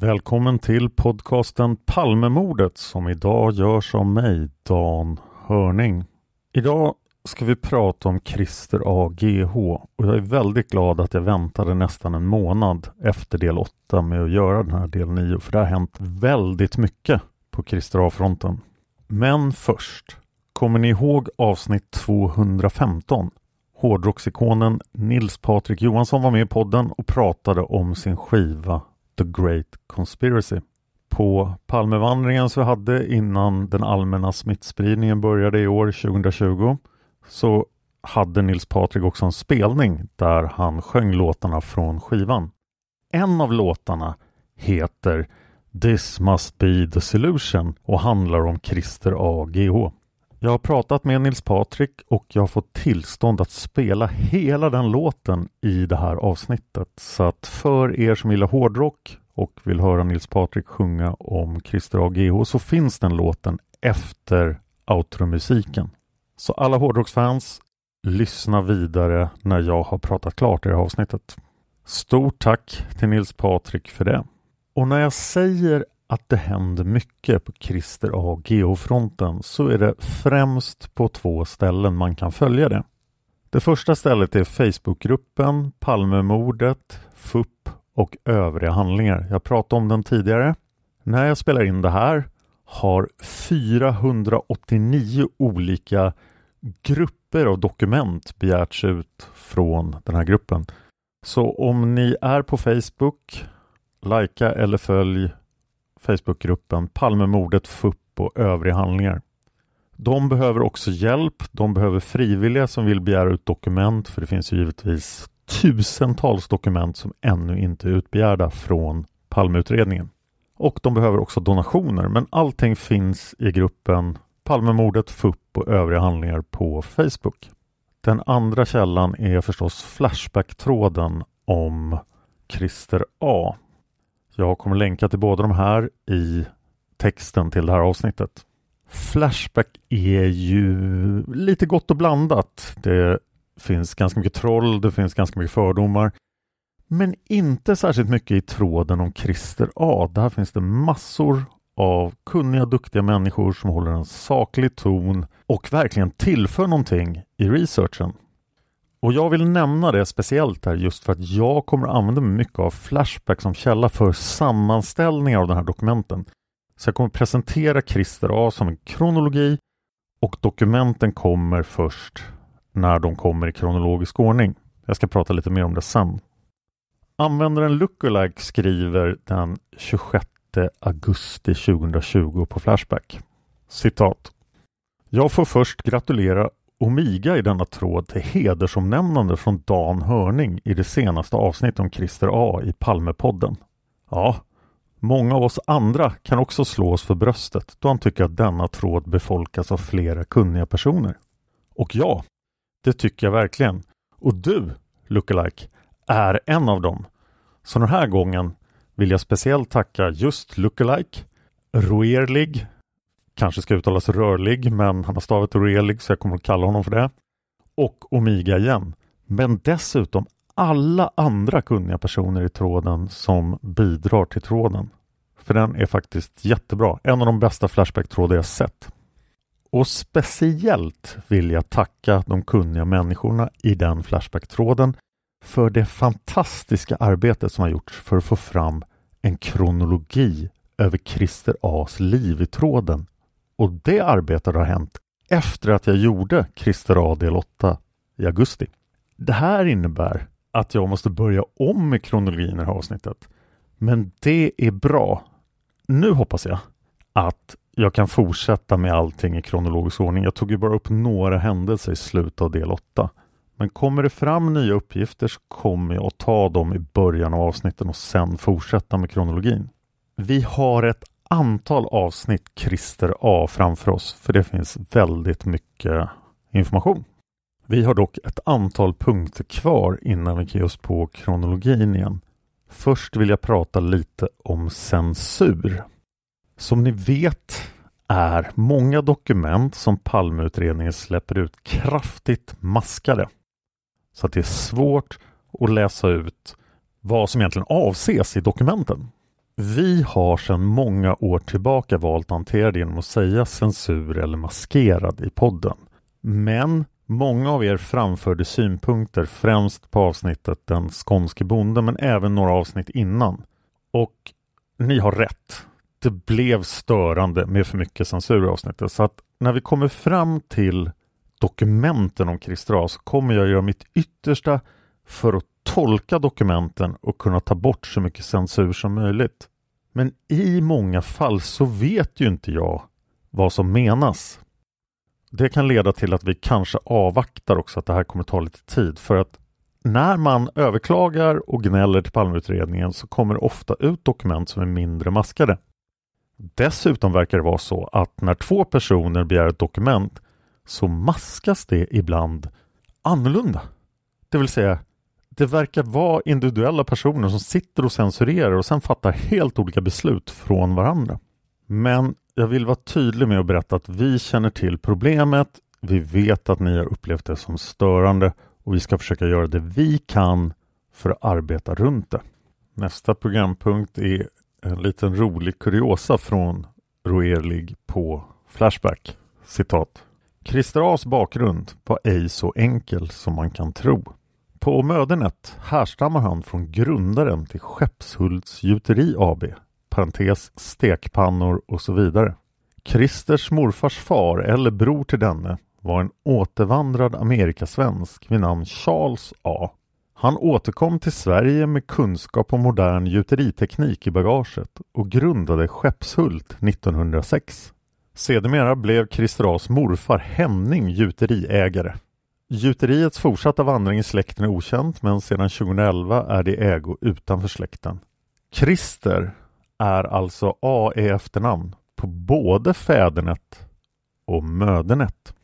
Välkommen till podcasten Palmemordet som idag görs av mig, Dan Hörning. Idag ska vi prata om Christer A.G.H. och jag är väldigt glad att jag väntade nästan en månad efter del 8 med att göra den här del 9 för det har hänt väldigt mycket på Christer A-fronten. Men först, kommer ni ihåg avsnitt 215? Hårdrocksikonen Nils Patrik Johansson var med i podden och pratade om sin skiva The Great Conspiracy. På Palmevandringen så hade innan den allmänna smittspridningen började i år 2020 så hade Nils Patrik också en spelning där han sjöng låtarna från skivan. En av låtarna heter This must be the solution och handlar om Christer A.G.H. Jag har pratat med Nils Patrik och jag har fått tillstånd att spela hela den låten i det här avsnittet. Så att för er som gillar hårdrock och vill höra Nils Patrik sjunga om Christer A.G.H. så finns den låten efter outromusiken. Så alla hårdrocksfans, lyssna vidare när jag har pratat klart i det här avsnittet. Stort tack till Nils Patrik för det. Och när jag säger att det händer mycket på Christer A. Geofronten så är det främst på två ställen man kan följa det. Det första stället är Facebookgruppen Palmemordet, FUP och övriga handlingar. Jag pratade om den tidigare. När jag spelar in det här har 489 olika grupper av dokument begärts ut från den här gruppen. Så om ni är på Facebook, likea eller följ Facebookgruppen Palmemordet, FUP och övriga handlingar. De behöver också hjälp. De behöver frivilliga som vill begära ut dokument för det finns ju givetvis tusentals dokument som ännu inte är utbegärda från Palmeutredningen. Och de behöver också donationer men allting finns i gruppen Palmemordet, FUP och övriga handlingar på Facebook. Den andra källan är förstås Flashback-tråden om Christer A. Jag kommer länka till båda de här i texten till det här avsnittet. Flashback är ju lite gott och blandat. Det finns ganska mycket troll, det finns ganska mycket fördomar. Men inte särskilt mycket i tråden om Christer A. Där finns det massor av kunniga, duktiga människor som håller en saklig ton och verkligen tillför någonting i researchen. Och jag vill nämna det speciellt här just för att jag kommer använda mig mycket av Flashback som källa för sammanställningar av den här dokumenten. Så jag kommer presentera Christer A som en kronologi och dokumenten kommer först när de kommer i kronologisk ordning. Jag ska prata lite mer om det sen. Användaren Lookalike skriver den 26 augusti 2020 på Flashback. Citat. Jag får först gratulera Omiga i denna tråd till hedersomnämnande från Dan Hörning i det senaste avsnittet om Christer A i Palmepodden. Ja, många av oss andra kan också slå oss för bröstet då han tycker att denna tråd befolkas av flera kunniga personer. Och ja, det tycker jag verkligen. Och du, lookalike, är en av dem. Så den här gången vill jag speciellt tacka just lookalike, Roerlig, kanske ska uttalas rörlig, men han har stavat relig så jag kommer att kalla honom för det. Och Omiga igen. Men dessutom alla andra kunniga personer i tråden som bidrar till tråden. För den är faktiskt jättebra. En av de bästa Flashback-trådar jag sett. Och speciellt vill jag tacka de kunniga människorna i den Flashback-tråden för det fantastiska arbetet som har gjorts för att få fram en kronologi över Christer A's liv i tråden. Och det arbetet har hänt efter att jag gjorde Christer A del 8 i augusti. Det här innebär att jag måste börja om med kronologin i det här avsnittet. Men det är bra. Nu hoppas jag att jag kan fortsätta med allting i kronologisk ordning. Jag tog ju bara upp några händelser i slutet av del 8. Men kommer det fram nya uppgifter så kommer jag att ta dem i början av avsnitten och sen fortsätta med kronologin. Vi har ett antal avsnitt Christer A framför oss för det finns väldigt mycket information. Vi har dock ett antal punkter kvar innan vi kan ge oss på kronologin igen. Först vill jag prata lite om censur. Som ni vet är många dokument som Palmeutredningen släpper ut kraftigt maskade. Så att det är svårt att läsa ut vad som egentligen avses i dokumenten. Vi har sedan många år tillbaka valt att hantera det genom att säga censur eller maskerad i podden. Men många av er framförde synpunkter främst på avsnittet Den skånske bonden men även några avsnitt innan. Och ni har rätt. Det blev störande med för mycket censur i avsnittet så att när vi kommer fram till dokumenten om Christer så kommer jag göra mitt yttersta för att tolka dokumenten och kunna ta bort så mycket censur som möjligt. Men i många fall så vet ju inte jag vad som menas. Det kan leda till att vi kanske avvaktar också att det här kommer ta lite tid för att när man överklagar och gnäller till Palmeutredningen så kommer det ofta ut dokument som är mindre maskade. Dessutom verkar det vara så att när två personer begär ett dokument så maskas det ibland annorlunda. Det vill säga, det verkar vara individuella personer som sitter och censurerar och sen fattar helt olika beslut från varandra. Men jag vill vara tydlig med att berätta att vi känner till problemet. Vi vet att ni har upplevt det som störande och vi ska försöka göra det vi kan för att arbeta runt det. Nästa programpunkt är en liten rolig kuriosa från Roerlig på Flashback. Citat. Christer A's bakgrund var ej så enkel som man kan tro. På Mödernet härstammar han från grundaren till Skeppshults gjuteri AB, parentes stekpannor och så vidare. Christers morfars far eller bror till denne var en återvandrad amerikasvensk vid namn Charles A. Han återkom till Sverige med kunskap om modern gjuteriteknik i bagaget och grundade Skeppshult 1906. Sedermera blev Christer A's morfar Henning gjuteriägare. Gjuteriets fortsatta vandring i släkten är okänt men sedan 2011 är det ägo utanför släkten. Christer är alltså A i efternamn på både fädernet och mödernet.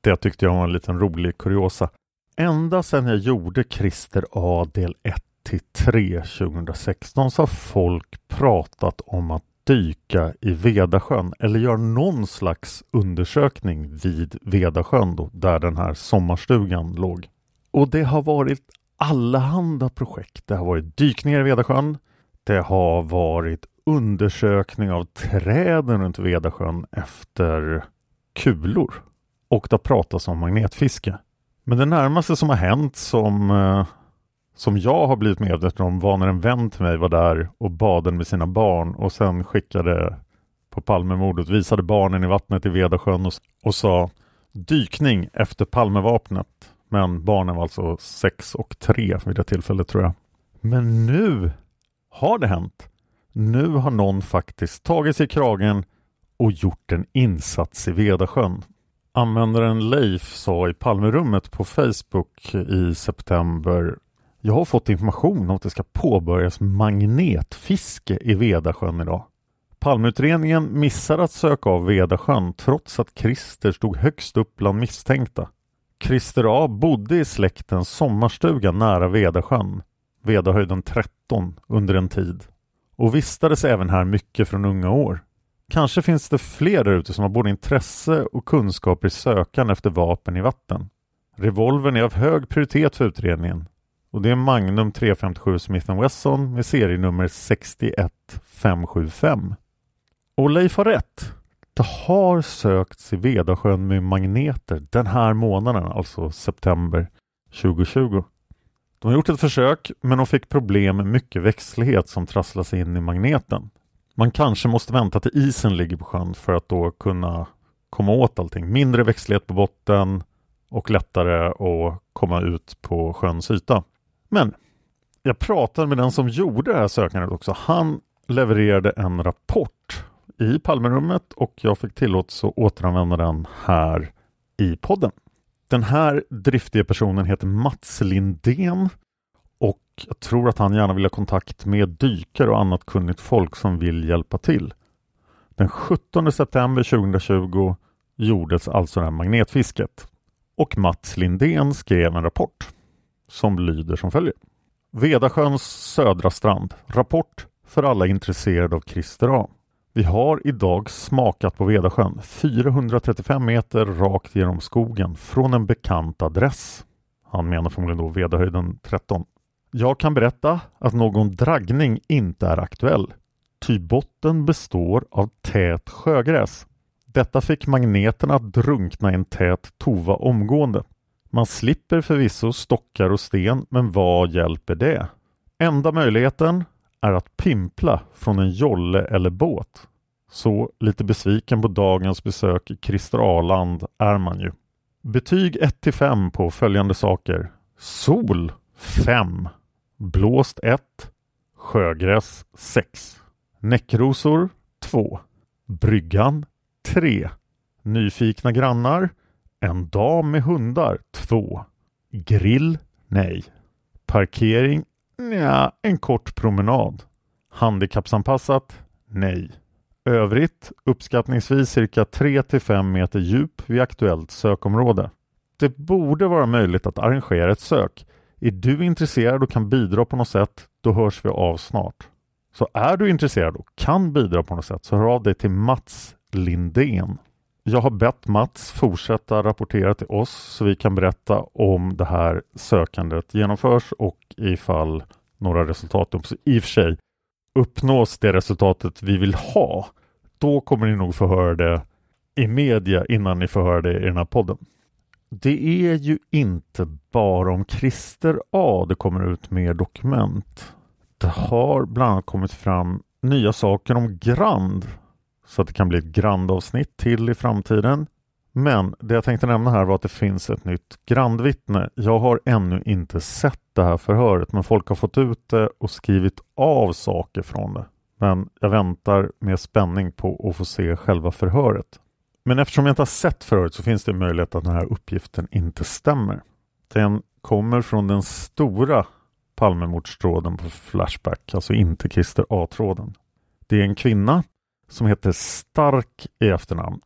Det tyckte jag var en liten rolig kuriosa. Ända sedan jag gjorde Christer A del 1 till 3 2016 så har folk pratat om att dyka i Vedasjön eller göra någon slags undersökning vid Vedasjön då, där den här sommarstugan låg. Och det har varit allehanda projekt. Det har varit dykningar i Vedasjön. Det har varit undersökning av träden runt Vedasjön efter kulor. Och det har pratats om magnetfiske. Men det närmaste som har hänt som eh, som jag har blivit medveten om var när en vän till mig var där och badade med sina barn och sen skickade på Palmemordet, visade barnen i vattnet i Vedasjön och, och sa dykning efter Palmevapnet. Men barnen var alltså sex och tre vid det tillfället tror jag. Men nu har det hänt. Nu har någon faktiskt tagit sig i kragen och gjort en insats i Vedasjön. Användaren Leif sa i Palmerummet på Facebook i september jag har fått information om att det ska påbörjas magnetfiske i Vedasjön idag. Palmeutredningen missade att söka av Vedasjön trots att Christer stod högst upp bland misstänkta. Christer A bodde i släktens sommarstuga nära Vedasjön, Vedahöjden 13, under en tid och vistades även här mycket från unga år. Kanske finns det fler därute som har både intresse och kunskaper i sökan efter vapen i vatten. Revolvern är av hög prioritet för utredningen och det är Magnum 357 Smith Wesson med serienummer 61575. Och Leif har rätt. Det har sökts i Vedasjön med magneter den här månaden, alltså september 2020. De har gjort ett försök men de fick problem med mycket växtlighet som trasslas in i magneten. Man kanske måste vänta till isen ligger på sjön för att då kunna komma åt allting. Mindre växtlighet på botten och lättare att komma ut på sjöns yta. Men jag pratade med den som gjorde det här sökandet också. Han levererade en rapport i Palmerummet och jag fick tillåtelse att återanvända den här i podden. Den här driftiga personen heter Mats Lindén och jag tror att han gärna vill ha kontakt med dykare och annat kunnigt folk som vill hjälpa till. Den 17 september 2020 gjordes alltså det här magnetfisket och Mats Lindén skrev en rapport som lyder som följer. Vedasjöns södra strand. Rapport för alla intresserade av Christer A. Vi har idag smakat på Vedasjön 435 meter rakt genom skogen från en bekant adress. Han menar förmodligen då Vedahöjden 13. Jag kan berätta att någon draggning inte är aktuell. Ty botten består av tät sjögräs. Detta fick magneterna att drunkna i en tät tova omgående. Man slipper förvisso stockar och sten, men vad hjälper det? Enda möjligheten är att pimpla från en jolle eller båt. Så lite besviken på dagens besök i Christer Aland är man ju. Betyg 1 5 på följande saker. Sol 5. Blåst 1. Sjögräs 6. Näckrosor 2. Bryggan 3. Nyfikna grannar en dam med hundar 2. Grill Nej. Parkering Nja, en kort promenad. Handikappsanpassat? Nej. Övrigt uppskattningsvis cirka 3-5 meter djup vid aktuellt sökområde. Det borde vara möjligt att arrangera ett sök. Är du intresserad och kan bidra på något sätt, då hörs vi av snart. Så är du intresserad och kan bidra på något sätt så hör av dig till Mats Lindén. Jag har bett Mats fortsätta rapportera till oss så vi kan berätta om det här sökandet genomförs och ifall några resultat uppnås. I och för sig, uppnås det resultatet vi vill ha, då kommer ni nog få höra det i media innan ni får höra det i den här podden. Det är ju inte bara om Christer A det kommer ut mer dokument. Det har bland annat kommit fram nya saker om Grand så att det kan bli ett grandavsnitt till i framtiden. Men det jag tänkte nämna här var att det finns ett nytt grandvittne. Jag har ännu inte sett det här förhöret men folk har fått ut det och skrivit av saker från det. Men jag väntar med spänning på att få se själva förhöret. Men eftersom jag inte har sett förhöret så finns det möjlighet att den här uppgiften inte stämmer. Den kommer från den stora Palmemordstråden på Flashback, alltså inte Christer A-tråden. Det är en kvinna som heter Stark i efternamn.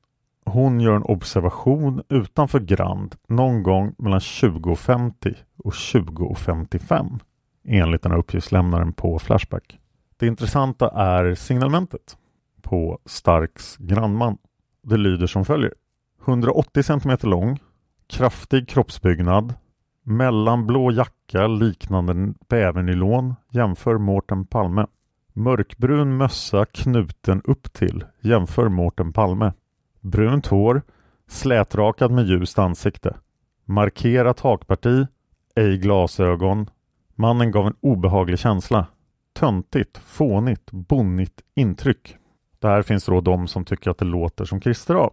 Hon gör en observation utanför Grand någon gång mellan 20.50 och 20.55 enligt den här uppgiftslämnaren på Flashback. Det intressanta är signalementet på Starks grannman. Det lyder som följer. 180 cm lång, kraftig kroppsbyggnad, mellanblå jacka liknande bävernylon jämför Mårten Palme. Mörkbrun mössa knuten upp till. Jämför Mårten Palme. Brunt hår. Slätrakad med ljust ansikte. Markerat hakparti. Ej glasögon. Mannen gav en obehaglig känsla. Töntigt, fånigt, bonnigt intryck. Där finns då de som tycker att det låter som Christer A.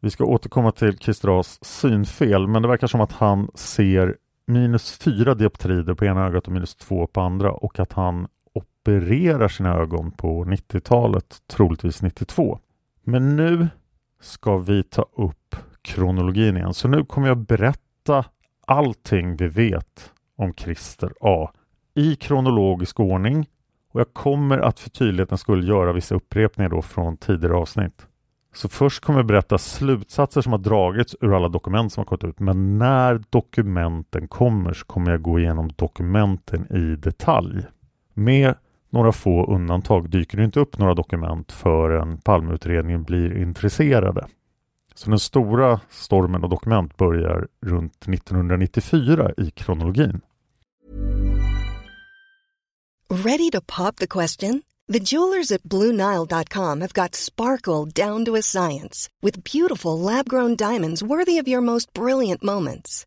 Vi ska återkomma till Christer A's synfel men det verkar som att han ser minus fyra dioptrider på ena ögat och minus två på andra och att han opererar sina ögon på 90-talet, troligtvis 92. Men nu ska vi ta upp kronologin igen. Så nu kommer jag berätta allting vi vet om Christer A i kronologisk ordning och jag kommer att för tydlighetens skull göra vissa upprepningar då från tidigare avsnitt. Så först kommer jag berätta slutsatser som har dragits ur alla dokument som har kommit ut. Men när dokumenten kommer så kommer jag gå igenom dokumenten i detalj. Med några få undantag dyker det inte upp några dokument förrän palmutredningen blir intresserade. Så den stora stormen av dokument börjar runt 1994 i kronologin. Ready to pop the question? The jewelers at BlueNile.com have got sparkle down to a science with beautiful lab-grown diamonds worthy of your most brilliant moments.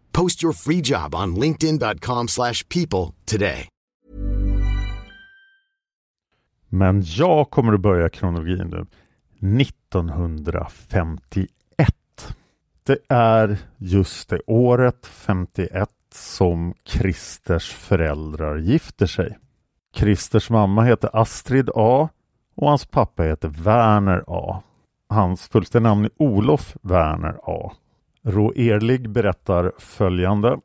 Post your free job on linkedin.com slash people today. Men jag kommer att börja kronologin nu. 1951. Det är just det året 51 som Christers föräldrar gifter sig. Christers mamma heter Astrid A och hans pappa heter Werner A. Hans fullständiga namn är Olof Werner A. Rå Erlig berättar följande.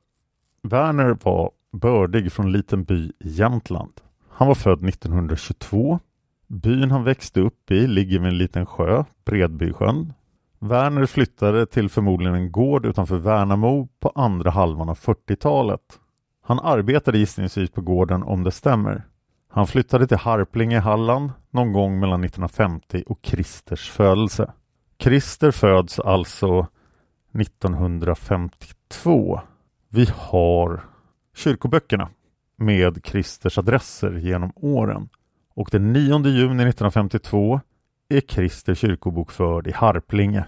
Werner var bördig från en liten by i Jämtland. Han var född 1922. Byn han växte upp i ligger vid en liten sjö, Bredbysjön. Werner flyttade till förmodligen en gård utanför Värnamo på andra halvan av 40-talet. Han arbetade gissningsvis på gården om det stämmer. Han flyttade till Harplinge i Halland någon gång mellan 1950 och Kristers födelse. Krister föds alltså 1952. Vi har kyrkoböckerna med Kristers adresser genom åren. Och den 9 juni 1952 är Krister kyrkobokförd i Harplinge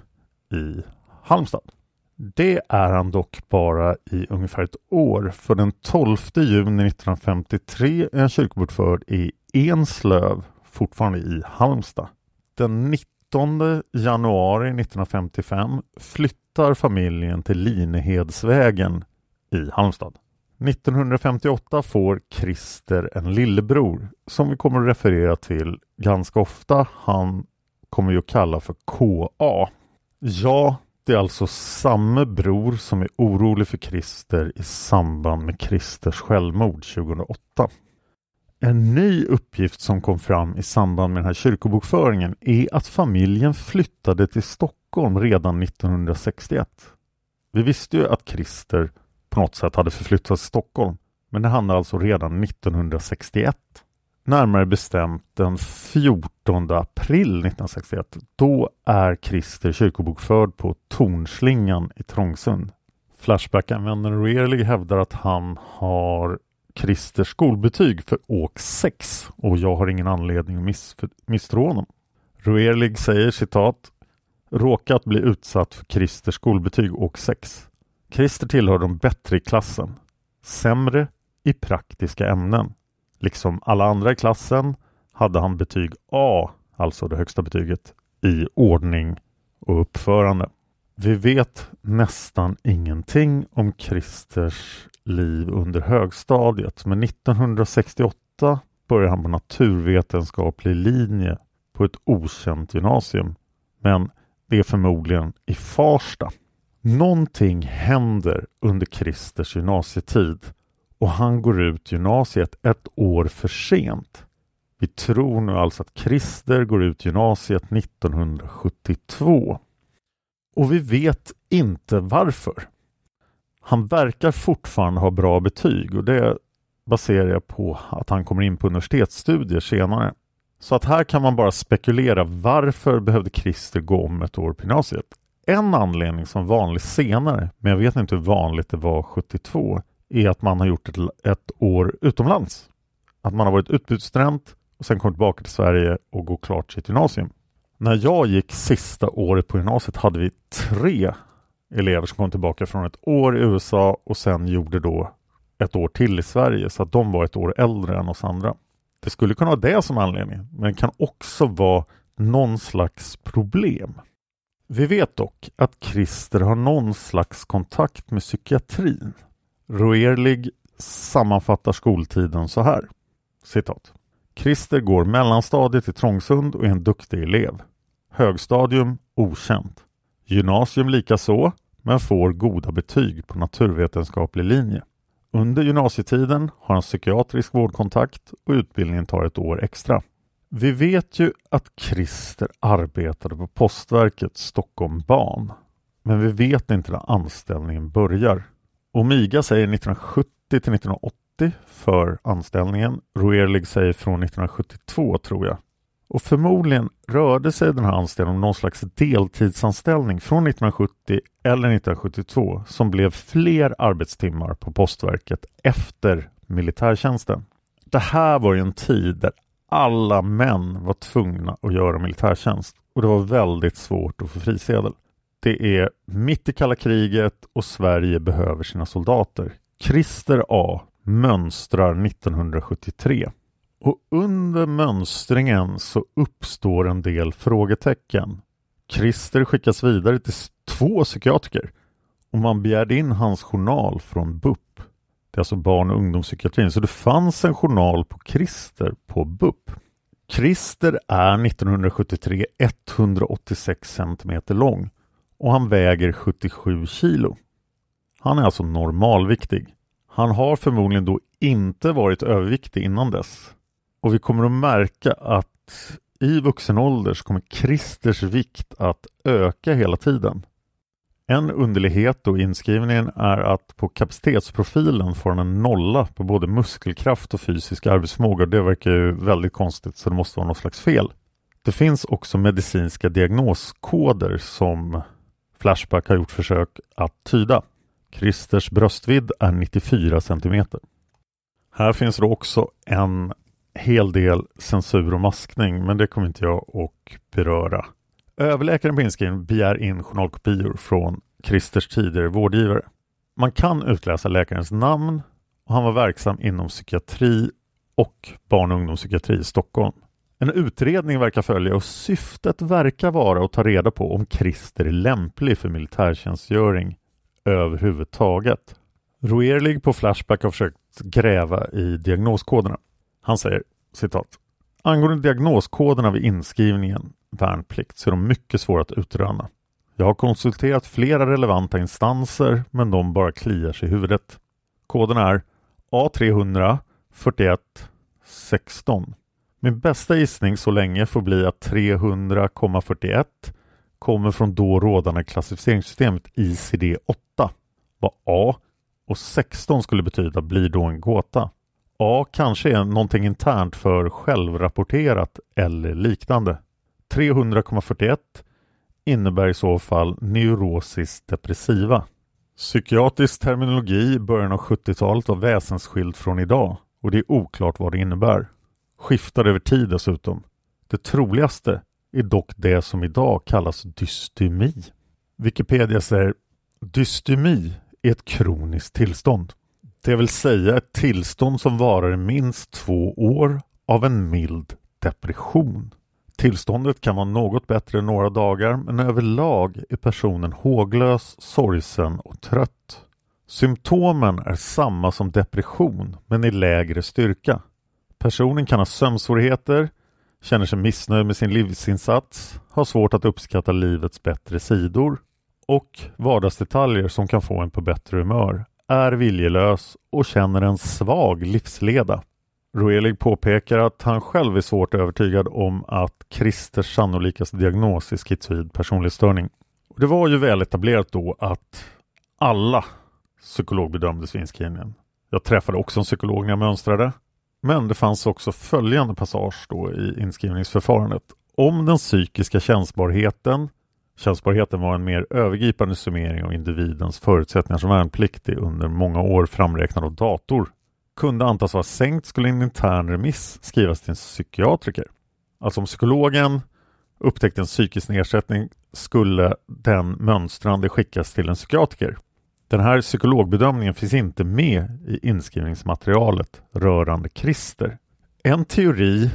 i Halmstad. Det är han dock bara i ungefär ett år, för den 12 juni 1953 är han kyrkobokförd i Enslöv, fortfarande i Halmstad. Den 19 januari 1955 flyttar familjen till Linehedsvägen i Halmstad. 1958 får Christer en lillebror som vi kommer att referera till ganska ofta. Han kommer vi att kalla för KA. Ja, det är alltså samma bror som är orolig för Christer i samband med Christers självmord 2008. En ny uppgift som kom fram i samband med den här kyrkobokföringen är att familjen flyttade till Stockholm redan 1961. Vi visste ju att Christer på något sätt hade förflyttats till Stockholm, men det hände alltså redan 1961. Närmare bestämt den 14 april 1961. Då är Christer kyrkobokförd på Tornslingan i Trångsund. Flashback-användaren Rearly hävdar att han har Christers skolbetyg för åk 6 och jag har ingen anledning att miss misstro honom. Ruerlig säger citat råkat bli utsatt för Christers skolbetyg och sex. Christer tillhör de bättre i klassen, sämre i praktiska ämnen. Liksom alla andra i klassen hade han betyg A, alltså det högsta betyget, i ordning och uppförande. Vi vet nästan ingenting om Christers liv under högstadiet men 1968 började han på naturvetenskaplig linje på ett okänt gymnasium. Men det är förmodligen i Farsta. Någonting händer under Christers gymnasietid och han går ut gymnasiet ett år för sent. Vi tror nu alltså att Christer går ut gymnasiet 1972. Och vi vet inte varför. Han verkar fortfarande ha bra betyg och det baserar jag på att han kommer in på universitetsstudier senare. Så att här kan man bara spekulera varför behövde Christer gå om ett år på gymnasiet? En anledning som vanlig senare, men jag vet inte hur vanligt det var 72, är att man har gjort ett, ett år utomlands. Att man har varit utbytesstudent och sen kommit tillbaka till Sverige och går klart sitt gymnasium. När jag gick sista året på gymnasiet hade vi tre elever som kom tillbaka från ett år i USA och sen gjorde då ett år till i Sverige så att de var ett år äldre än oss andra. Det skulle kunna vara det som anledning, men det kan också vara någon slags problem. Vi vet dock att Christer har någon slags kontakt med psykiatrin. Roerlig sammanfattar skoltiden så här. Citat. Christer går mellanstadiet i Trångsund och är en duktig elev. Högstadium okänt. Gymnasium likaså, men får goda betyg på naturvetenskaplig linje. Under gymnasietiden har han psykiatrisk vårdkontakt och utbildningen tar ett år extra. Vi vet ju att Christer arbetade på Postverket Stockholm Ban. Men vi vet inte när anställningen börjar. Omiga säger 1970 till 1980 för anställningen. Roerlig säger från 1972 tror jag. Och förmodligen rörde sig den här anställningen om någon slags deltidsanställning från 1970 eller 1972 som blev fler arbetstimmar på Postverket efter militärtjänsten. Det här var ju en tid där alla män var tvungna att göra militärtjänst och det var väldigt svårt att få frisedel. Det är mitt i kalla kriget och Sverige behöver sina soldater. Christer A mönstrar 1973 och under mönstringen så uppstår en del frågetecken. Christer skickas vidare till två psykiatriker och man begärde in hans journal från BUP. Det är alltså barn och ungdomspsykiatrin. Så det fanns en journal på Christer på BUP. Christer är 1973 186 cm lång och han väger 77 kilo. Han är alltså normalviktig. Han har förmodligen då inte varit överviktig innan dess. Och vi kommer att märka att i vuxen ålder så kommer Christers vikt att öka hela tiden. En underlighet då i inskrivningen är att på kapacitetsprofilen får han en nolla på både muskelkraft och fysisk arbetsförmåga. Det verkar ju väldigt konstigt så det måste vara något slags fel. Det finns också medicinska diagnoskoder som Flashback har gjort försök att tyda. Christers bröstvidd är 94 cm. Här finns det också en hel del censur och maskning men det kommer inte jag att beröra. Överläkaren på inskrivningen begär in journalkopior från Christers tidigare vårdgivare. Man kan utläsa läkarens namn och han var verksam inom psykiatri och barn och ungdomspsykiatri i Stockholm. En utredning verkar följa och syftet verkar vara att ta reda på om Christer är lämplig för militärtjänstgöring överhuvudtaget. Roerlig på Flashback har försökt gräva i diagnoskoderna. Han säger citat Angående diagnoskoderna vid inskrivningen värnplikt så är de mycket svåra att utröna. Jag har konsulterat flera relevanta instanser men de bara kliar sig i huvudet. Koden är A300 41 16. Min bästa gissning så länge får bli att 300,41 kommer från då rådande klassificeringssystemet ICD-8. Vad A och 16 skulle betyda blir då en gåta. A kanske är någonting internt för självrapporterat eller liknande. 300,41 innebär i så fall neurosis depressiva. Psykiatrisk terminologi i början av 70-talet var väsensskild från idag och det är oklart vad det innebär. Skiftar över tid dessutom. Det troligaste är dock det som idag kallas dystemi. Wikipedia säger dystemi är ett kroniskt tillstånd. Det vill säga ett tillstånd som varar minst två år av en mild depression. Tillståndet kan vara något bättre några dagar men överlag är personen håglös, sorgsen och trött. Symptomen är samma som depression men i lägre styrka. Personen kan ha sömnsvårigheter, känner sig missnöjd med sin livsinsats, har svårt att uppskatta livets bättre sidor och vardagsdetaljer som kan få en på bättre humör, är viljelös och känner en svag livsleda. Roelig påpekar att han själv är svårt övertygad om att Christers sannolikaste diagnos är schizoid personlighetsstörning. Det var ju väl etablerat då att alla psykologbedömdes vid inskrivningen. Jag träffade också en psykolog när jag mönstrade. Men det fanns också följande passage då i inskrivningsförfarandet. Om den psykiska känsbarheten Tjänstbarheten var en mer övergripande summering av individens förutsättningar som värnpliktig under många år framräknad av dator. Kunde antas vara sänkt skulle en intern remiss skrivas till en psykiatriker. Alltså om psykologen upptäckte en psykisk nedsättning skulle den mönstrande skickas till en psykiatriker. Den här psykologbedömningen finns inte med i inskrivningsmaterialet rörande Christer. En teori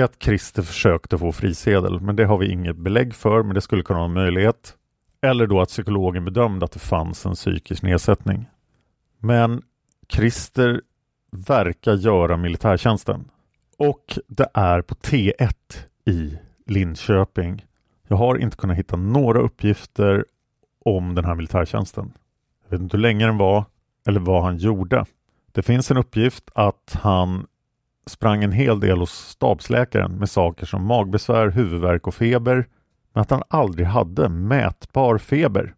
är att Christer försökte få frisedel, men det har vi inget belägg för, men det skulle kunna vara en möjlighet. Eller då att psykologen bedömde att det fanns en psykisk nedsättning. Men Christer verkar göra militärtjänsten. Och det är på T1 i Linköping. Jag har inte kunnat hitta några uppgifter om den här militärtjänsten. Jag vet inte hur länge den var eller vad han gjorde. Det finns en uppgift att han sprang en hel del hos stabsläkaren med saker som magbesvär, huvudvärk och feber, men att han aldrig hade mätbar feber.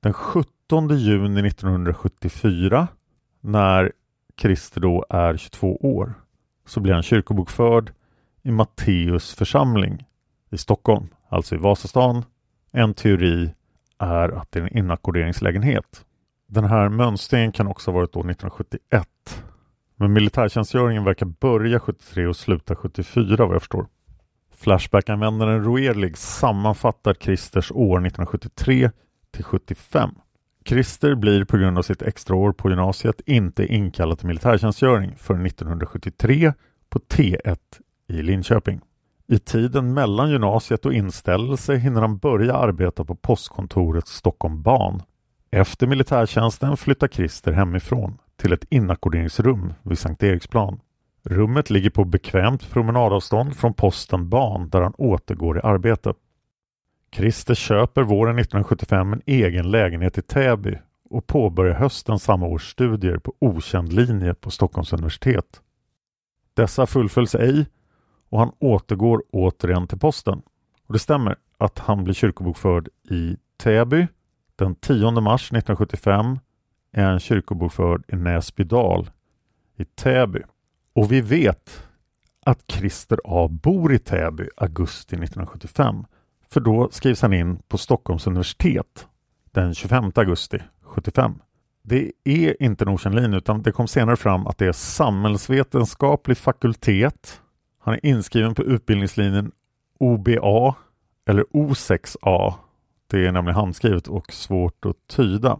Den 17 juni 1974, när Christer då är 22 år, så blir han kyrkobokförd i Matteus församling i Stockholm, alltså i Vasastan. En teori är att det är en inackorderingslägenhet. Den här mönstringen kan också ha varit år 1971 men militärtjänstgöringen verkar börja 73 och sluta 74 vad jag förstår. Flashback-användaren Roerlig sammanfattar Christers år 1973 till 75. Christer blir på grund av sitt extraår på gymnasiet inte inkallad till militärtjänstgöring för 1973 på T1 i Linköping. I tiden mellan gymnasiet och inställelse hinner han börja arbeta på postkontoret Stockholm Ban. Efter militärtjänsten flyttar Christer hemifrån till ett inackorderingsrum vid Sankt Eriksplan. Rummet ligger på bekvämt promenadavstånd från posten Ban där han återgår i arbete. Christer köper våren 1975 en egen lägenhet i Täby och påbörjar hösten samma års studier på okänd linje på Stockholms universitet. Dessa fullföljs ej och han återgår återigen till posten. Och Det stämmer att han blir kyrkobokförd i Täby den 10 mars 1975 är han kyrkobokförd i Näsbydal i Täby. Och vi vet att Christer A bor i Täby augusti 1975. För då skrivs han in på Stockholms universitet den 25 augusti 75. Det är inte en okänd linje utan det kom senare fram att det är samhällsvetenskaplig fakultet. Han är inskriven på utbildningslinjen OBA eller O6A. Det är nämligen handskrivet och svårt att tyda.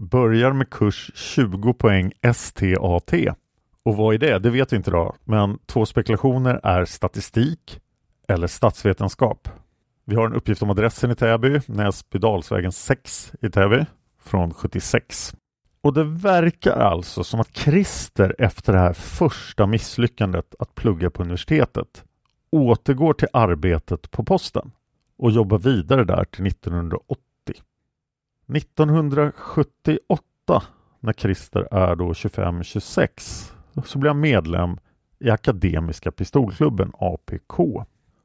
Börjar med kurs 20 poäng STAT. Och vad är det? Det vet vi inte då. Men två spekulationer är statistik eller statsvetenskap. Vi har en uppgift om adressen i Täby, Näsbydalsvägen 6 i Täby från 76. Och det verkar alltså som att Christer efter det här första misslyckandet att plugga på universitetet återgår till arbetet på posten och jobbar vidare där till 1980. 1978 när Christer är då 25-26 så blir han medlem i Akademiska pistolklubben APK.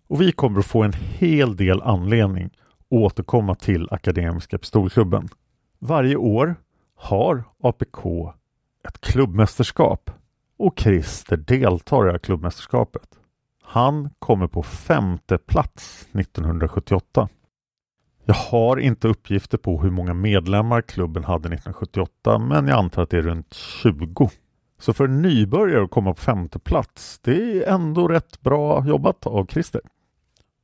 Och vi kommer att få en hel del anledning att återkomma till Akademiska pistolklubben. Varje år har APK ett klubbmästerskap och Christer deltar i det här klubbmästerskapet. Han kommer på femte plats 1978. Jag har inte uppgifter på hur många medlemmar klubben hade 1978 men jag antar att det är runt 20. Så för en nybörjare att komma på femte plats, det är ändå rätt bra jobbat av Christer.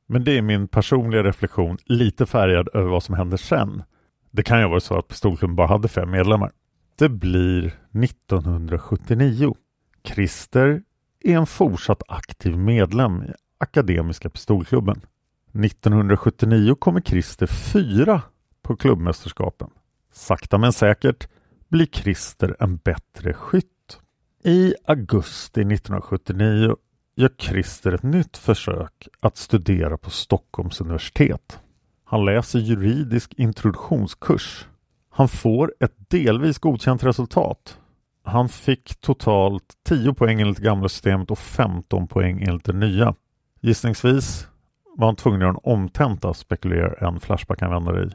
Men det är min personliga reflektion lite färgad över vad som händer sen. Det kan ju vara så att pistolklubben bara hade fem medlemmar. Det blir 1979. Christer är en fortsatt aktiv medlem i Akademiska Pistolklubben. 1979 kommer Christer fyra på klubbmästerskapen. Sakta men säkert blir Christer en bättre skytt. I augusti 1979 gör Christer ett nytt försök att studera på Stockholms universitet. Han läser juridisk introduktionskurs. Han får ett delvis godkänt resultat. Han fick totalt 10 poäng enligt det gamla systemet och 15 poäng enligt det nya. Gissningsvis var han tvungen att göra en omtenta, spekulerar en Flashback-användare i.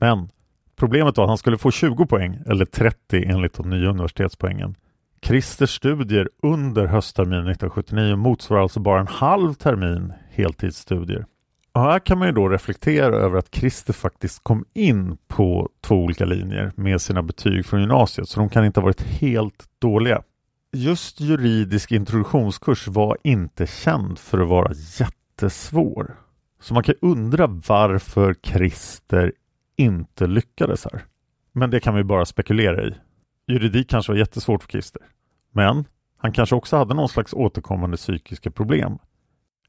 Men problemet var att han skulle få 20 poäng, eller 30 enligt de nya universitetspoängen. Christers studier under höstterminen 1979 motsvarar alltså bara en halv termin heltidsstudier. Och här kan man ju då reflektera över att Christer faktiskt kom in på två olika linjer med sina betyg från gymnasiet, så de kan inte ha varit helt dåliga. Just juridisk introduktionskurs var inte känd för att vara jättesvår. Så man kan undra varför Christer inte lyckades här. Men det kan vi bara spekulera i. Juridik kanske var jättesvårt för Christer. Men han kanske också hade någon slags återkommande psykiska problem.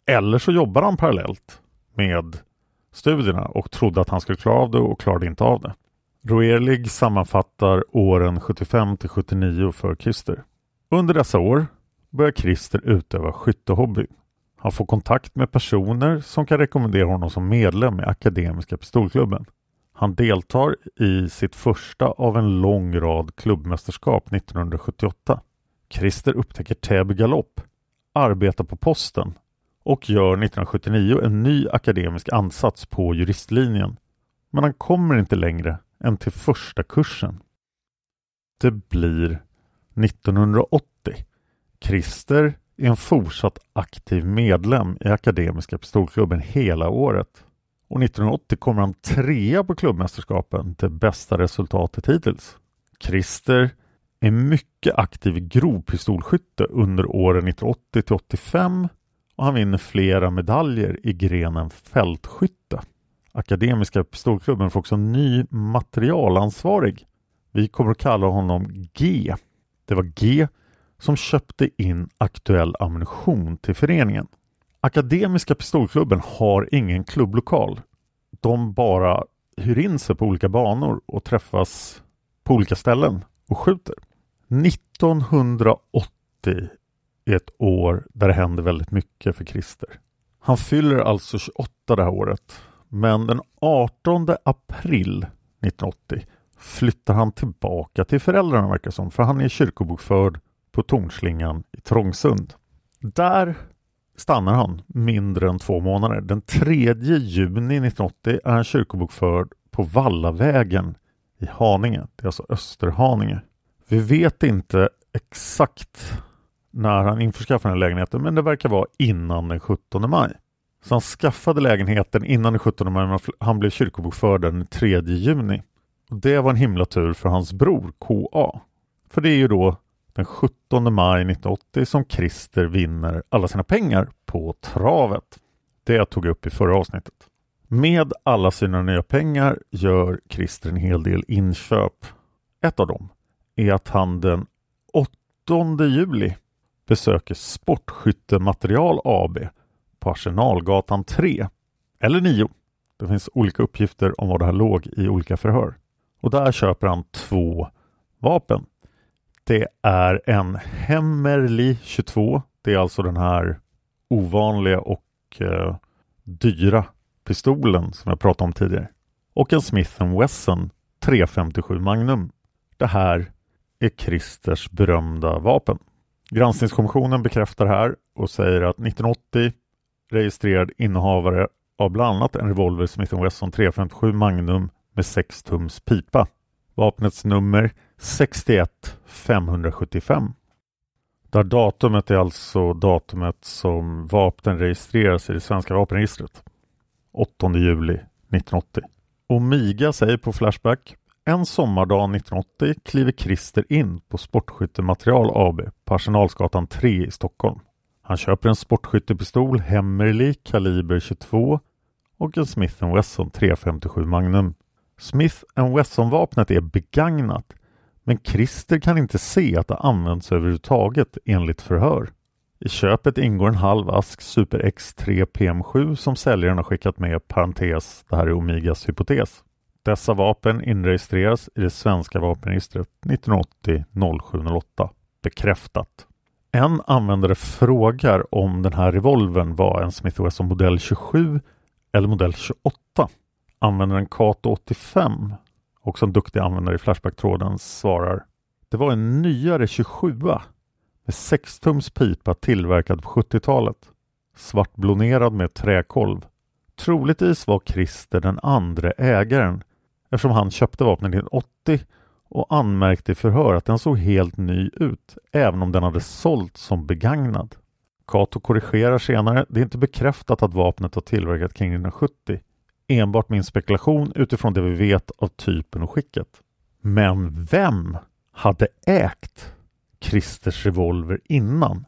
Eller så jobbar han parallellt med studierna och trodde att han skulle klara av det och klarade inte av det. Roerlig sammanfattar åren 75 till 79 för Christer. Under dessa år börjar Christer utöva skyttehobby. Han får kontakt med personer som kan rekommendera honom som medlem i Akademiska Pistolklubben. Han deltar i sitt första av en lång rad klubbmästerskap 1978. Christer upptäcker Täby galopp, arbetar på posten och gör 1979 en ny akademisk ansats på juristlinjen. Men han kommer inte längre än till första kursen. Det blir 1980. Christer är en fortsatt aktiv medlem i Akademiska Pistolklubben hela året. Och 1980 kommer han trea på klubbmästerskapen, det bästa resultatet hittills. Christer är mycket aktiv i grovpistolskytte under åren 1980 till 85 och han vinner flera medaljer i grenen fältskytte. Akademiska Pistolklubben får också en ny materialansvarig. Vi kommer att kalla honom G. Det var G som köpte in aktuell ammunition till föreningen. Akademiska Pistolklubben har ingen klubblokal. De bara hyr in sig på olika banor och träffas på olika ställen och skjuter. 1980 är ett år där det händer väldigt mycket för Christer. Han fyller alltså 28 det här året. Men den 18 april 1980 flyttar han tillbaka till föräldrarna verkar som, för han är kyrkobokförd på Tornslingan i Trångsund. Där stannar han mindre än två månader. Den 3 juni 1980 är han kyrkobokförd på Vallavägen i Haninge. Det är alltså Österhaninge. Vi vet inte exakt när han införskaffade den här lägenheten men det verkar vara innan den 17 maj. Så han skaffade lägenheten innan den 17 maj men han blev kyrkobokförd den 3 juni. Och Det var en himla tur för hans bror KA. För det är ju då den 17 maj 1980 som Christer vinner alla sina pengar på travet. Det jag tog upp i förra avsnittet. Med alla sina nya pengar gör Christer en hel del inköp. Ett av dem är att han den 8 juli besöker Sportskyttematerial AB på Arsenalgatan 3 eller 9. Det finns olika uppgifter om var det här låg i olika förhör. Och där köper han två vapen. Det är en Hemmerli 22. Det är alltså den här ovanliga och eh, dyra pistolen som jag pratade om tidigare. Och en Smith Wesson 357 Magnum. Det här är Christers berömda vapen. Granskningskommissionen bekräftar här och säger att 1980 registrerad innehavare av bland annat en revolver Smith Wesson 357 Magnum med 6 tums pipa. Vapnets nummer 61 575. Där datumet är alltså datumet som vapnen registreras i det svenska vapenregistret. 8 juli 1980. Omiga säger på Flashback en sommardag 1980 kliver Christer in på Sportskyttematerial AB på Arsenalsgatan 3 i Stockholm. Han köper en sportskyttepistol Hemmerly kaliber 22 och en Smith Wesson 357 Magnum. Smith Wesson-vapnet är begagnat men Christer kan inte se att det används överhuvudtaget enligt förhör. I köpet ingår en halv ask Super X3 PM7 som säljaren har skickat med parentes, det här är Omigas hypotes. Dessa vapen inregistreras i det svenska vapenregistret 1980 0708. Bekräftat. En användare frågar om den här revolvern var en Smith Wesson modell 27 eller modell 28. Användaren Kato 85, också en duktig användare i Flashback-tråden, svarar Det var en nyare 27 med 6 tums pipa tillverkad på 70-talet. Svartblonerad med träkolv. Troligtvis var Christer den andra ägaren eftersom han köpte vapnet 1980 och anmärkte i förhör att den såg helt ny ut, även om den hade sålts som begagnad. Kato korrigerar senare, det är inte bekräftat att vapnet var tillverkat kring 1970. Enbart min spekulation utifrån det vi vet av typen och skicket. Men vem hade ägt Christers revolver innan?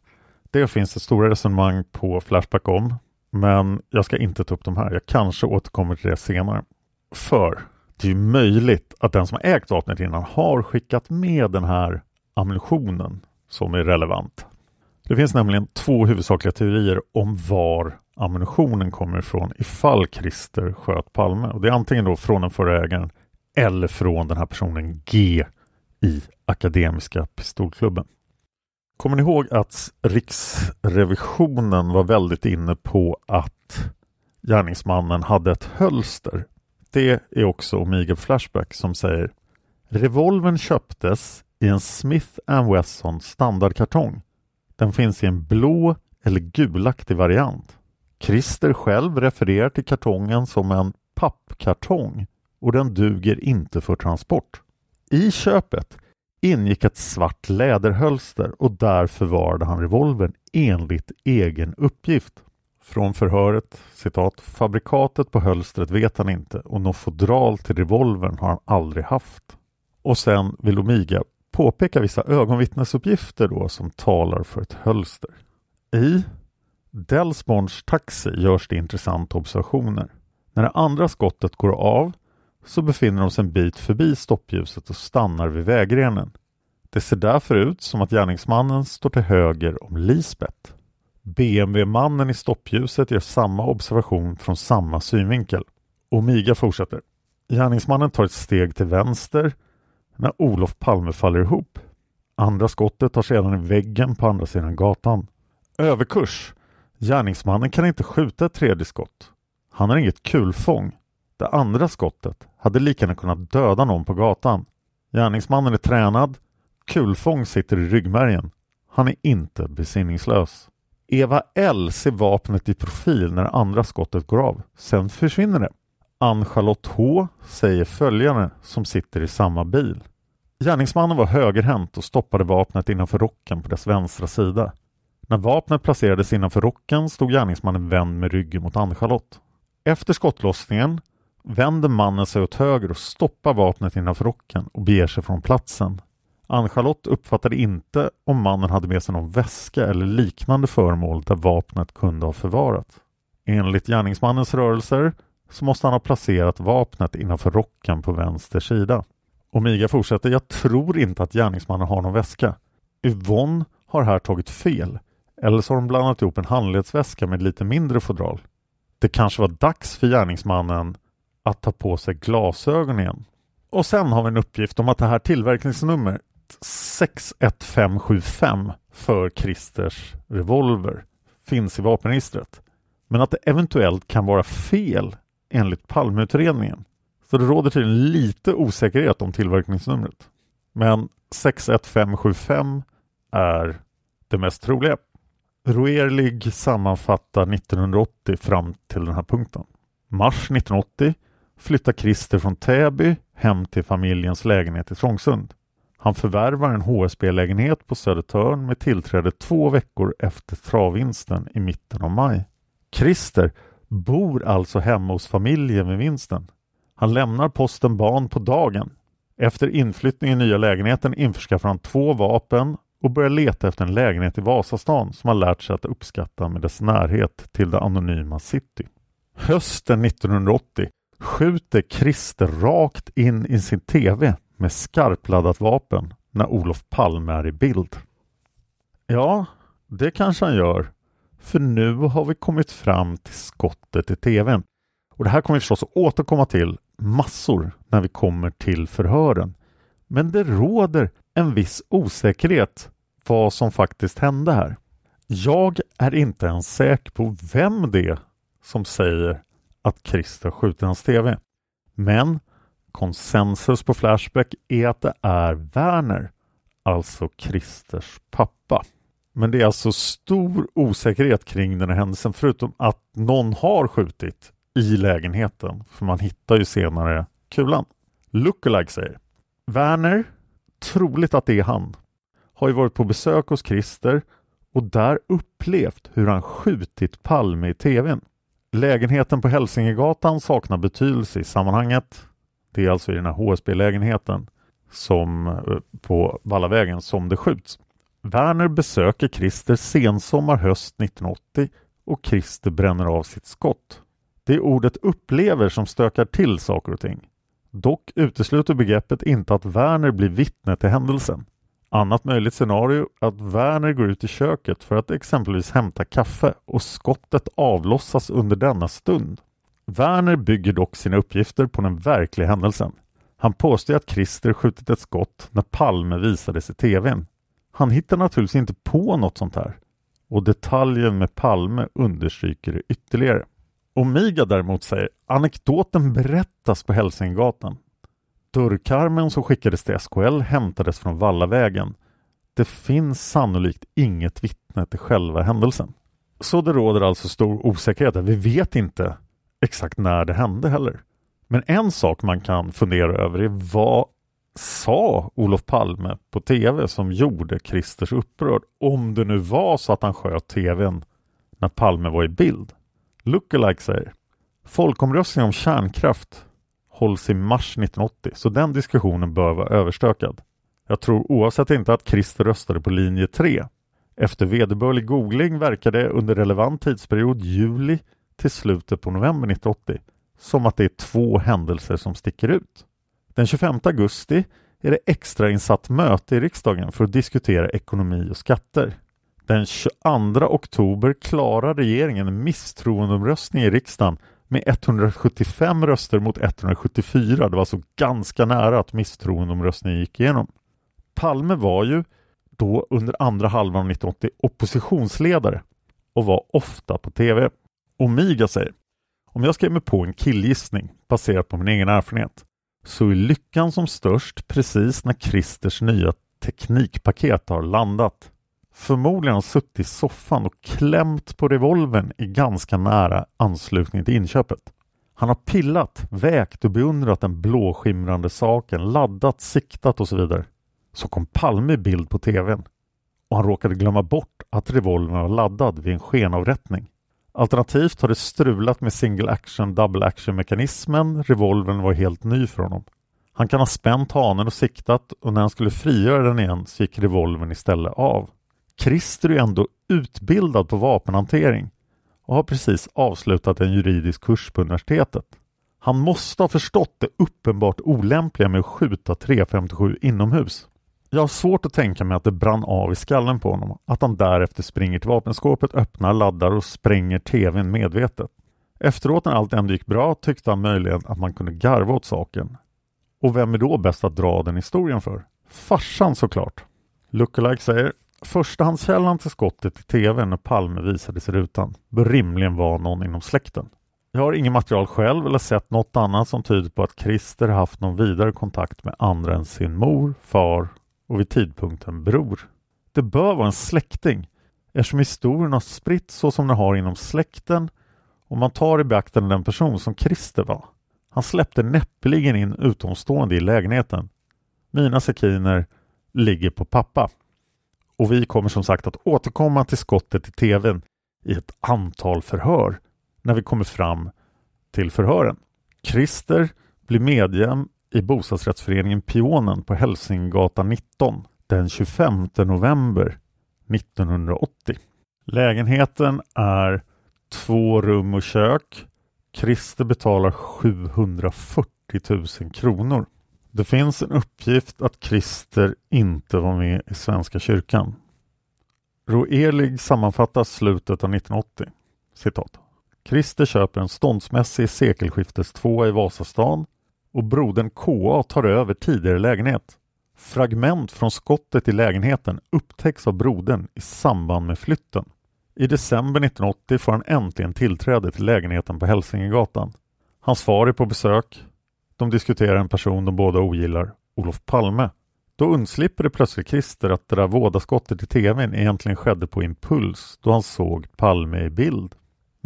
Det finns det stora resonemang på Flashback om, men jag ska inte ta upp de här. Jag kanske återkommer till det senare. För det är möjligt att den som har ägt vapnet innan har skickat med den här ammunitionen som är relevant. Det finns nämligen två huvudsakliga teorier om var ammunitionen kommer ifrån ifall Christer sköt Palme. Och det är antingen då från den förra ägaren eller från den här personen G i Akademiska pistolklubben. Kommer ni ihåg att Riksrevisionen var väldigt inne på att gärningsmannen hade ett hölster det är också Omega Flashback som säger Revolven köptes i en Smith Wesson standardkartong. Den finns i en blå eller gulaktig variant. Christer själv refererar till kartongen som en pappkartong och den duger inte för transport. I köpet ingick ett svart läderhölster och där förvarade han revolvern enligt egen uppgift. Från förhöret, citat, fabrikatet på hölstret vet han inte och något fodral till revolvern har han aldrig haft. Och sen vill Omiga påpeka vissa ögonvittnesuppgifter då som talar för ett hölster. I Delsborns taxi görs det intressanta observationer. När det andra skottet går av så befinner de sig en bit förbi stoppljuset och stannar vid vägrenen. Det ser därför ut som att gärningsmannen står till höger om Lisbeth. BMW-mannen i stoppljuset gör samma observation från samma synvinkel. Omiga fortsätter. Gärningsmannen tar ett steg till vänster när Olof Palme faller ihop. Andra skottet tar sedan i väggen på andra sidan gatan. Överkurs. Gärningsmannen kan inte skjuta ett tredje skott. Han har inget kulfång. Det andra skottet hade lika gärna kunnat döda någon på gatan. Gärningsmannen är tränad. Kulfång sitter i ryggmärgen. Han är inte besinningslös. Eva L ser vapnet i profil när andra skottet går av. Sen försvinner det. Ann-Charlotte H säger följande som sitter i samma bil. Gärningsmannen var högerhänt och stoppade vapnet innanför rocken på dess vänstra sida. När vapnet placerades innanför rocken stod gärningsmannen vänd med ryggen mot Ann-Charlotte. Efter skottlossningen vänder mannen sig åt höger och stoppar vapnet innanför rocken och beger sig från platsen. Ann-Charlotte uppfattade inte om mannen hade med sig någon väska eller liknande föremål där vapnet kunde ha förvarats. Enligt gärningsmannens rörelser så måste han ha placerat vapnet innanför rocken på vänster sida. Omiga fortsätter, jag tror inte att gärningsmannen har någon väska. Yvonne har här tagit fel. Eller så har de blandat ihop en handledsväska med lite mindre fodral. Det kanske var dags för gärningsmannen att ta på sig glasögon igen. Och sen har vi en uppgift om att det här tillverkningsnumret 61575 för Christers revolver finns i vapenregistret. Men att det eventuellt kan vara fel enligt Palmeutredningen. Så det råder tydligen lite osäkerhet om tillverkningsnumret. Men 61575 är det mest troliga. Roerlig sammanfattar 1980 fram till den här punkten. Mars 1980 flyttar Christer från Täby hem till familjens lägenhet i Trångsund. Han förvärvar en HSB-lägenhet på Södertörn med tillträde två veckor efter travvinsten i mitten av maj. Christer bor alltså hemma hos familjen med vinsten. Han lämnar posten barn på dagen. Efter inflyttning i nya lägenheten införskaffar han två vapen och börjar leta efter en lägenhet i Vasastan som han lärt sig att uppskatta med dess närhet till det anonyma city. Hösten 1980 skjuter Christer rakt in i sin TV med skarpladdat vapen när Olof Palme är i bild. Ja, det kanske han gör. För nu har vi kommit fram till skottet i TVn. Och det här kommer vi förstås att återkomma till massor när vi kommer till förhören. Men det råder en viss osäkerhet vad som faktiskt hände här. Jag är inte ens säker på vem det är som säger att Christer skjuter hans TV. Men konsensus på Flashback är att det är Werner, alltså Christers pappa. Men det är alltså stor osäkerhet kring den här händelsen förutom att någon har skjutit i lägenheten. För man hittar ju senare kulan. Lookalike säger Werner, troligt att det är han, har ju varit på besök hos Christer och där upplevt hur han skjutit Palme i TVn. Lägenheten på Hälsingegatan saknar betydelse i sammanhanget. Det är alltså i den här HSB-lägenheten som eh, på Vallavägen som det skjuts. Werner besöker Christer sensommar höst 1980 och Christer bränner av sitt skott. Det är ordet upplever som stökar till saker och ting. Dock utesluter begreppet inte att Werner blir vittne till händelsen. Annat möjligt scenario är att Werner går ut i köket för att exempelvis hämta kaffe och skottet avlossas under denna stund. Werner bygger dock sina uppgifter på den verkliga händelsen. Han påstår att Christer skjutit ett skott när Palme visades i TVn. Han hittar naturligtvis inte på något sånt här. Och detaljen med Palme understryker det ytterligare. Omiga däremot säger anekdoten berättas på Hälsingegatan. Dörrkarmen som skickades till SKL hämtades från Vallavägen. Det finns sannolikt inget vittne till själva händelsen. Så det råder alltså stor osäkerhet. Vi vet inte exakt när det hände heller. Men en sak man kan fundera över är vad sa Olof Palme på tv som gjorde Christers upprörd? Om det nu var så att han sköt tvn när Palme var i bild. Lookalike säger Folkomröstningen om kärnkraft hålls i mars 1980 så den diskussionen bör vara överstökad. Jag tror oavsett inte att Christer röstade på linje 3. Efter vederbörlig googling verkar det under relevant tidsperiod juli till slutet på november 1980 som att det är två händelser som sticker ut. Den 25 augusti är det extrainsatt möte i riksdagen för att diskutera ekonomi och skatter. Den 22 oktober klarar regeringen en misstroendeomröstning i riksdagen med 175 röster mot 174. Det var alltså ganska nära att misstroendeomröstningen gick igenom. Palme var ju då under andra halvan av 1980 oppositionsledare och var ofta på TV. Omiga säger om jag ska ge mig på en killgissning baserat på min egen erfarenhet så är lyckan som störst precis när Christers nya teknikpaket har landat. Förmodligen har han suttit i soffan och klämt på revolvern i ganska nära anslutning till inköpet. Han har pillat, vägt och beundrat den blåskimrande saken, laddat, siktat och så vidare. Så kom Palme i bild på tvn och han råkade glömma bort att revolvern var laddad vid en skenavrättning. Alternativt har det strulat med single action double action mekanismen. Revolvern var helt ny för honom. Han kan ha spänt hanen och siktat och när han skulle frigöra den igen så gick revolvern istället av. Christer är ändå utbildad på vapenhantering och har precis avslutat en juridisk kurs på universitetet. Han måste ha förstått det uppenbart olämpliga med att skjuta 357 inomhus. Jag har svårt att tänka mig att det brann av i skallen på honom, att han därefter springer till vapenskåpet, öppnar, laddar och spränger tvn medvetet. Efteråt när allt ändå gick bra tyckte han möjligen att man kunde garva åt saken. Och vem är då bäst att dra den historien för? Farsan såklart. Lookalike säger Förstahandskällan till skottet i tv när Palme visades i rutan bör rimligen vara någon inom släkten. Jag har inget material själv eller sett något annat som tyder på att Christer haft någon vidare kontakt med andra än sin mor, far och vid tidpunkten bror. Det bör vara en släkting eftersom historien har spritt så som den har inom släkten och man tar i beaktande den person som Christer var. Han släppte näppeligen in utomstående i lägenheten. Mina sekiner ligger på pappa. Och vi kommer som sagt att återkomma till skottet i tvn i ett antal förhör när vi kommer fram till förhören. Christer blir medlem i bostadsrättsföreningen Pionen på Helsinggatan 19 den 25 november 1980. Lägenheten är två rum och kök, Christer betalar 740 000 kronor. Det finns en uppgift att Christer inte var med i Svenska kyrkan. Roelig sammanfattar slutet av 1980. Citat. Christer köper en ståndsmässig sekelskiftestvåa i Vasastan och brodern KA tar över tidigare lägenhet. Fragment från skottet i lägenheten upptäcks av brodern i samband med flytten. I december 1980 får han äntligen tillträde till lägenheten på Hälsingegatan. Hans far är på besök. De diskuterar en person de båda ogillar, Olof Palme. Då undslipper det plötsligt Christer att det där vådaskottet i tvn egentligen skedde på impuls då han såg Palme i bild.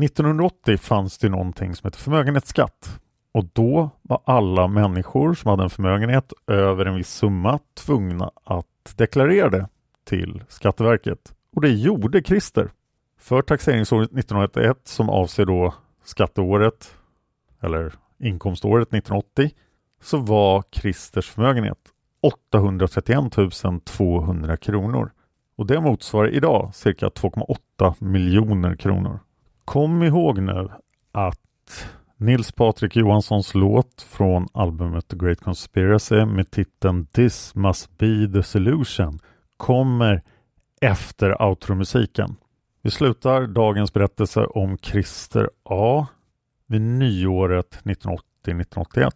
1980 fanns det någonting som hette förmögenhetsskatt och då var alla människor som hade en förmögenhet över en viss summa tvungna att deklarera det till Skatteverket. Och det gjorde Christer. För taxeringsåret 1981 som avser då skatteåret eller inkomståret 1980 så var Christers förmögenhet 831 200 kronor. Och det motsvarar idag cirka 2,8 miljoner kronor. Kom ihåg nu att Nils Patrik Johanssons låt från albumet The Great Conspiracy med titeln This must be the solution kommer efter outromusiken. Vi slutar dagens berättelse om Christer A vid nyåret 1980-1981.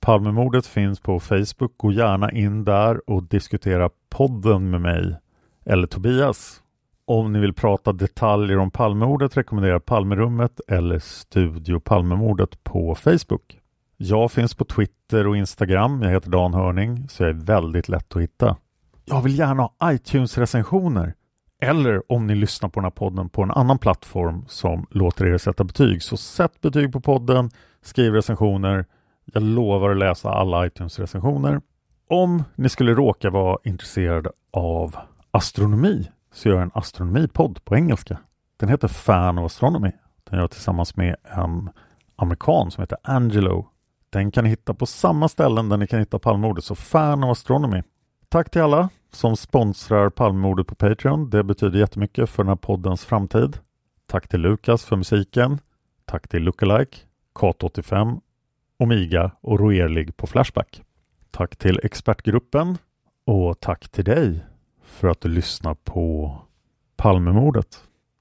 Palmemordet finns på Facebook. Gå gärna in där och diskutera podden med mig eller Tobias. Om ni vill prata detaljer om Palmemordet rekommenderar Palmerummet eller Studio Palmemordet på Facebook. Jag finns på Twitter och Instagram. Jag heter Dan Hörning så jag är väldigt lätt att hitta. Jag vill gärna ha iTunes-recensioner. Eller om ni lyssnar på den här podden på en annan plattform som låter er sätta betyg. Så sätt betyg på podden, skriv recensioner. Jag lovar att läsa alla iTunes-recensioner. Om ni skulle råka vara intresserade av astronomi så gör jag en astronomipodd på engelska. Den heter Fan of Astronomy. Den gör jag tillsammans med en amerikan som heter Angelo. Den kan ni hitta på samma ställen där ni kan hitta Palmemordet, så Fan of Astronomy. Tack till alla som sponsrar Palmemordet på Patreon. Det betyder jättemycket för den här poddens framtid. Tack till Lukas för musiken. Tack till Lookalike, Kat85, Omiga och Roerlig på Flashback. Tack till expertgruppen och tack till dig för att du lyssnar på Palmemordet.